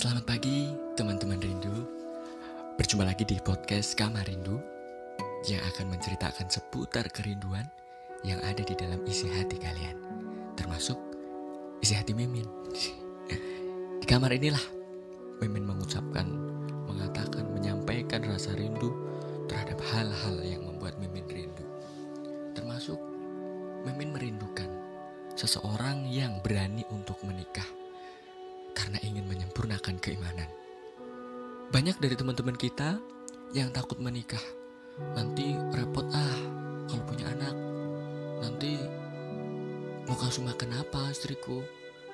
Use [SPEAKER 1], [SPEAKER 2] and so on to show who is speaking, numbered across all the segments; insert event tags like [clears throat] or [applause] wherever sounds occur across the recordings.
[SPEAKER 1] Selamat pagi teman-teman rindu. Berjumpa lagi di podcast Kamar Rindu Yang akan menceritakan seputar kerinduan Yang ada di dalam isi hati kalian Termasuk isi hati Mimin. Di kamar inilah Mimin mengucapkan Mengatakan, menyampaikan rasa rindu Terhadap hal-hal yang membuat Mimin rindu. Termasuk Mimin merindukan Seseorang yang berani untuk menikah karena ingin menyempurnakan keimanan. Banyak dari teman-teman kita yang takut menikah. Nanti repot ah kalau punya anak. Nanti mau kasih makan apa istriku?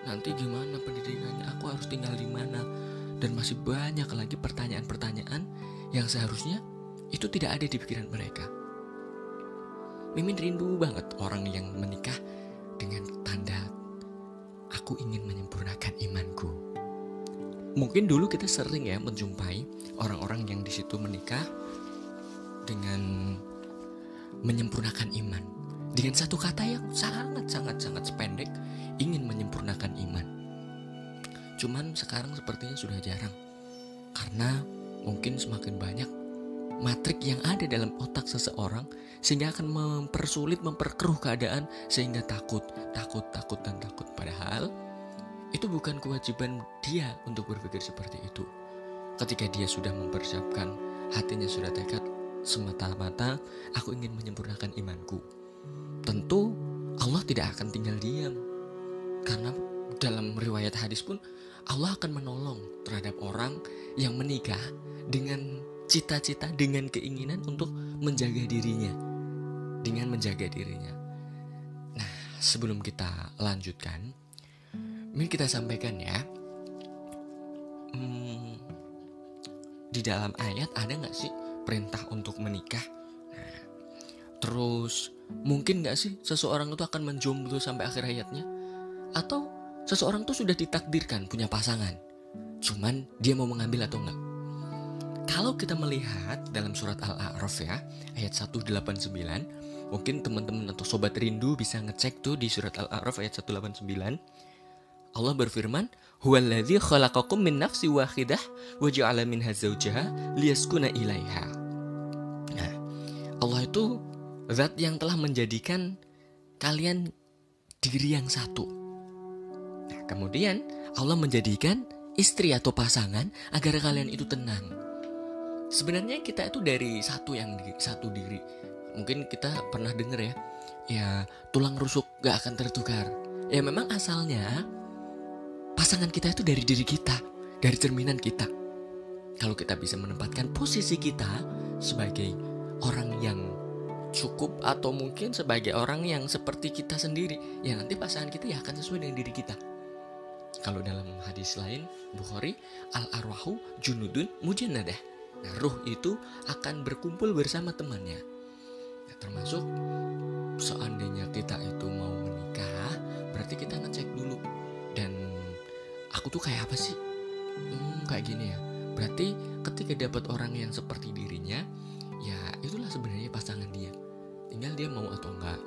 [SPEAKER 1] Nanti gimana pendidikannya? Aku harus tinggal di mana? Dan masih banyak lagi pertanyaan-pertanyaan yang seharusnya itu tidak ada di pikiran mereka. Mimin rindu banget orang yang menikah dengan tanda aku ingin menyempurnakan imanku. Mungkin dulu kita sering ya menjumpai orang-orang yang di situ menikah dengan menyempurnakan iman. Dengan satu kata yang sangat-sangat-sangat sependek, ingin menyempurnakan iman. Cuman sekarang sepertinya sudah jarang. Karena mungkin semakin banyak matrik yang ada dalam otak seseorang sehingga akan mempersulit, memperkeruh keadaan sehingga takut, takut, takut dan takut. Padahal itu bukan kewajiban dia untuk berpikir seperti itu. Ketika dia sudah mempersiapkan, hatinya sudah tekad semata-mata aku ingin menyempurnakan imanku. Tentu Allah tidak akan tinggal diam. Karena dalam riwayat hadis pun Allah akan menolong terhadap orang yang menikah dengan cita-cita dengan keinginan untuk menjaga dirinya dengan menjaga dirinya. Nah, sebelum kita lanjutkan, ini kita sampaikan ya. Hmm, di dalam ayat ada nggak sih perintah untuk menikah? Nah, terus mungkin nggak sih seseorang itu akan menjomblo sampai akhir hayatnya? Atau seseorang itu sudah ditakdirkan punya pasangan, cuman dia mau mengambil atau enggak? Kalau kita melihat dalam surat Al-A'raf ya, ayat 189, mungkin teman-teman atau sobat rindu bisa ngecek tuh di surat Al-A'raf ayat 189. Allah berfirman, "Huwallazi khalaqakum min nafsi wahidah wa ja'ala minha zawjaha liyaskuna ilaiha." Nah, Allah itu zat yang telah menjadikan kalian diri yang satu. Nah, kemudian Allah menjadikan istri atau pasangan agar kalian itu tenang sebenarnya kita itu dari satu yang di, satu diri. Mungkin kita pernah dengar ya ya tulang rusuk gak akan tertukar. Ya memang asalnya pasangan kita itu dari diri kita dari cerminan kita. Kalau kita bisa menempatkan posisi kita sebagai orang yang cukup atau mungkin sebagai orang yang seperti kita sendiri ya nanti pasangan kita ya akan sesuai dengan diri kita. Kalau dalam hadis lain Bukhari al arwahu junudun mujannadah Nah, ruh itu akan berkumpul bersama temannya. Nah, termasuk seandainya kita itu mau menikah, berarti kita ngecek dulu. Dan aku tuh kayak apa sih? Hmm, kayak gini ya. Berarti ketika dapat orang yang seperti dirinya, ya itulah sebenarnya pasangan dia. Tinggal dia mau atau enggak.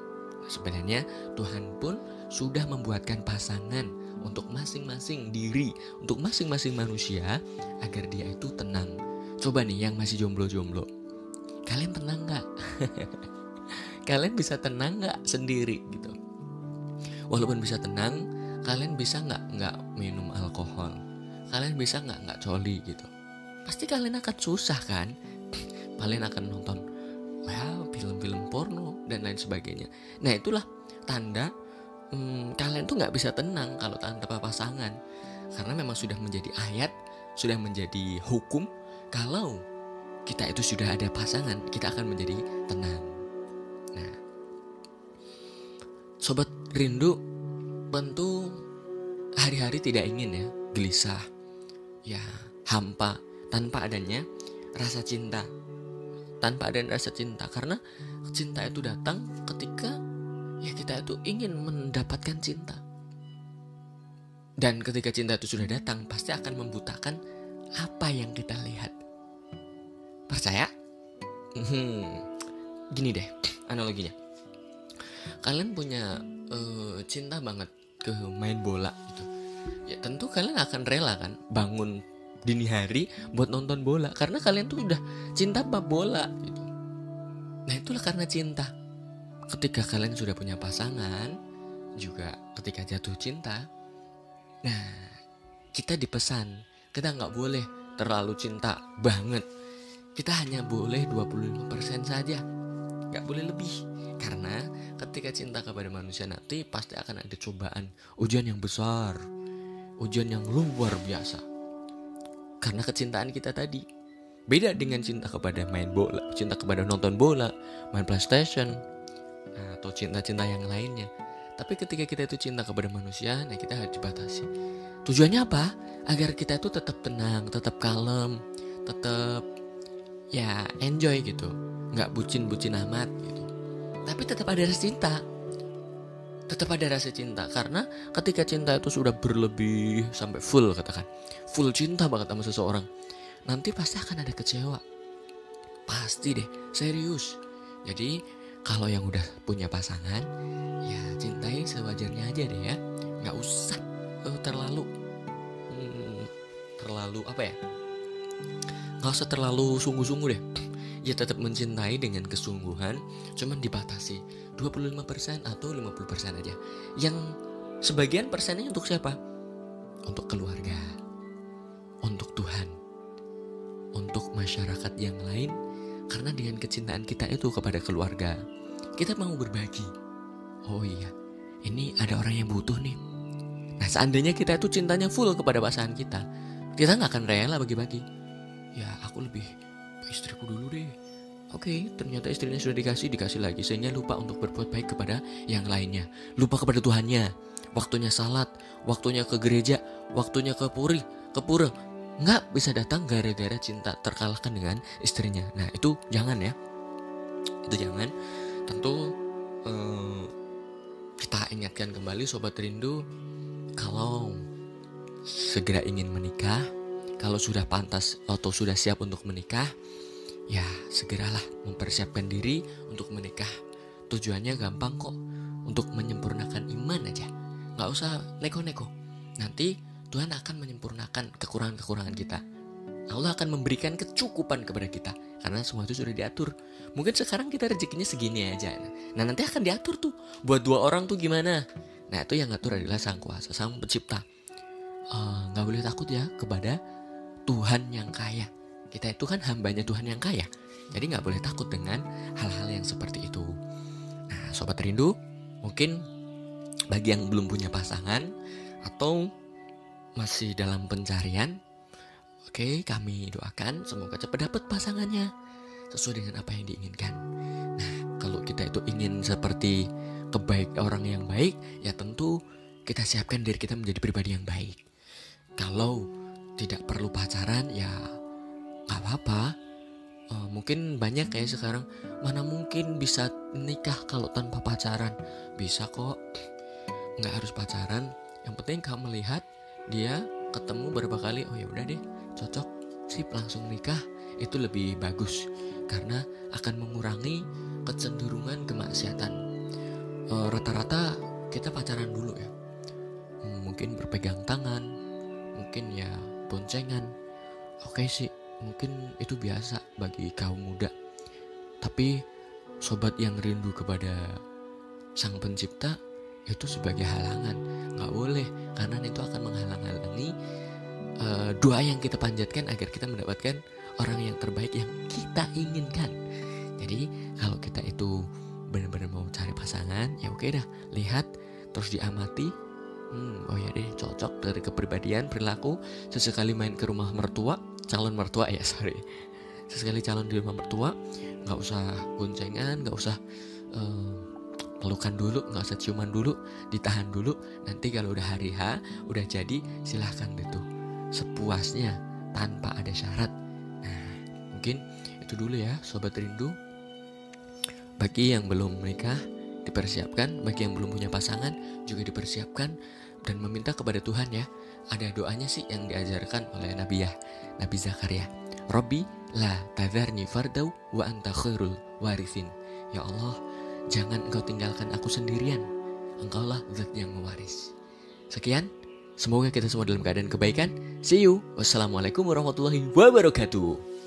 [SPEAKER 1] Sebenarnya Tuhan pun sudah membuatkan pasangan untuk masing-masing diri, untuk masing-masing manusia agar dia itu tenang Coba nih yang masih jomblo-jomblo. Kalian tenang gak? [laughs] kalian bisa tenang gak sendiri gitu? Walaupun bisa tenang Kalian bisa gak nggak minum alkohol? Kalian bisa gak nggak coli gitu? Pasti kalian akan susah kan? [laughs] Kalian akan nonton film-film porno dan lain sebagainya. Nah itulah tanda hmm, Kalian tuh gak bisa tenang kalau tanpa pasangan. Karena memang sudah menjadi ayat Sudah menjadi hukum kalau kita itu sudah ada pasangan, kita akan menjadi tenang. Nah, sobat rindu tentu hari-hari tidak ingin ya gelisah, ya hampa tanpa adanya rasa cinta, tanpa adanya rasa cinta karena cinta itu datang ketika ya kita itu ingin mendapatkan cinta. Dan ketika cinta itu sudah datang, pasti akan membutakan apa yang kita lihat. Percaya? Hmm, gini deh analoginya. Kalian punya uh, cinta banget ke main bola gitu. ya tentu kalian akan rela kan bangun dini hari buat nonton bola karena kalian tuh udah cinta bab bola gitu. Nah itulah karena cinta. Ketika kalian sudah punya pasangan, juga ketika jatuh cinta, nah kita dipesan kita nggak boleh terlalu cinta banget. Kita hanya boleh 25% saja, nggak boleh lebih. Karena ketika cinta kepada manusia nanti pasti akan ada cobaan, ujian yang besar, ujian yang luar biasa. Karena kecintaan kita tadi beda dengan cinta kepada main bola, cinta kepada nonton bola, main PlayStation, atau cinta-cinta yang lainnya. Tapi ketika kita itu cinta kepada manusia, nah kita harus dibatasi. Tujuannya apa? Agar kita itu tetap tenang, tetap kalem, tetap ya enjoy gitu. Nggak bucin-bucin amat gitu. Tapi tetap ada rasa cinta. Tetap ada rasa cinta karena ketika cinta itu sudah berlebih sampai full katakan, full cinta banget sama seseorang, nanti pasti akan ada kecewa. Pasti deh, serius. Jadi kalau yang udah punya pasangan, ya cintai sewajarnya aja deh ya nggak usah uh, terlalu. Hmm, terlalu apa ya? Nggak usah terlalu sungguh-sungguh deh. [clears throat] Ya tetap mencintai dengan kesungguhan cuman dibatasi 25% atau 50% aja. Yang sebagian persennya untuk siapa? Untuk keluarga untuk Tuhan untuk masyarakat yang lain. Karena dengan kecintaan kita itu kepada keluarga kita mau berbagi. Oh iya ini ada orang yang butuh nih nah seandainya kita itu cintanya full kepada pasangan kita kita nggak akan rela bagi-bagi ya aku lebih istriku dulu deh Oke, ternyata istrinya sudah dikasih, dikasih lagi sehingga lupa untuk berbuat baik kepada yang lainnya. Lupa kepada Tuhannya. Waktunya salat, waktunya ke gereja, waktunya ke puri, ke pura. Nggak bisa datang gara-gara cinta terkalahkan dengan istrinya. Nah, itu jangan ya. Itu jangan. Tentu eh, kita ingatkan kembali sobat rindu segera ingin menikah, kalau sudah pantas atau sudah siap untuk menikah, ya segeralah mempersiapkan diri untuk menikah. Tujuannya gampang kok, untuk menyempurnakan iman aja. Nggak usah neko-neko. Nanti Tuhan akan menyempurnakan kekurangan-kekurangan kita. Allah akan memberikan kecukupan kepada kita karena semua itu sudah diatur. Mungkin sekarang kita rezekinya segini aja. Nah nanti akan diatur tuh buat dua orang tuh gimana. Nah itu yang ngatur adalah sang kuasa, sang pencipta. Eh, nggak uh, boleh takut ya kepada Tuhan yang kaya. Kita itu kan hambanya Tuhan yang kaya. Jadi nggak boleh takut dengan hal-hal yang seperti itu. Nah sobat rindu, mungkin bagi yang belum punya pasangan atau masih dalam pencarian, Oke, kami doakan semoga cepat dapat pasangannya sesuai dengan apa yang diinginkan. Nah, kalau kita itu ingin seperti kebaik orang yang baik, ya tentu kita siapkan diri kita menjadi pribadi yang baik. Kalau tidak perlu pacaran, ya nggak apa-apa. Uh, mungkin banyak kayak sekarang. Mana mungkin bisa nikah kalau tanpa pacaran? Bisa kok. Nggak harus pacaran. Yang penting kamu melihat dia ketemu berapa kali oh ya udah deh cocok sih langsung nikah. Itu lebih bagus. Karena akan mengurangi kecenderungan kemaksiatan rata-rata kita pacaran dulu ya. Hmm, mungkin berpegang tangan mungkin ya boncengan. Oke sih mungkin itu biasa bagi kaum muda. Tapi sobat yang rindu kepada sang pencipta itu sebagai halangan. Nggak boleh karena itu akan menghalang-halangi uh, doa yang kita panjatkan agar kita mendapatkan orang yang terbaik yang kita inginkan. Jadi kalau kita itu benar-benar mau cari pasangan, ya oke dah lihat terus diamati. Hmm, oh ya deh cocok dari kepribadian perilaku sesekali main ke rumah mertua calon mertua ya sorry sesekali calon di rumah mertua nggak usah goncengan nggak usah uh, pelukan dulu nggak usah ciuman dulu ditahan dulu nanti kalau udah hari H udah jadi silahkan tuh sepuasnya tanpa ada syarat. Nah, mungkin itu dulu ya sobat rindu. Bagi yang belum menikah dipersiapkan, bagi yang belum punya pasangan juga dipersiapkan dan meminta kepada Tuhan ya. Ada doanya sih yang diajarkan oleh Nabi ya, Nabi Zakaria. Robbi la tadharni fardau wa anta khairul warithin. Ya Allah, jangan engkau tinggalkan aku sendirian. Engkaulah zat yang mewaris. Sekian Semoga kita semua dalam keadaan kebaikan. See you. Wassalamualaikum warahmatullahi wabarakatuh.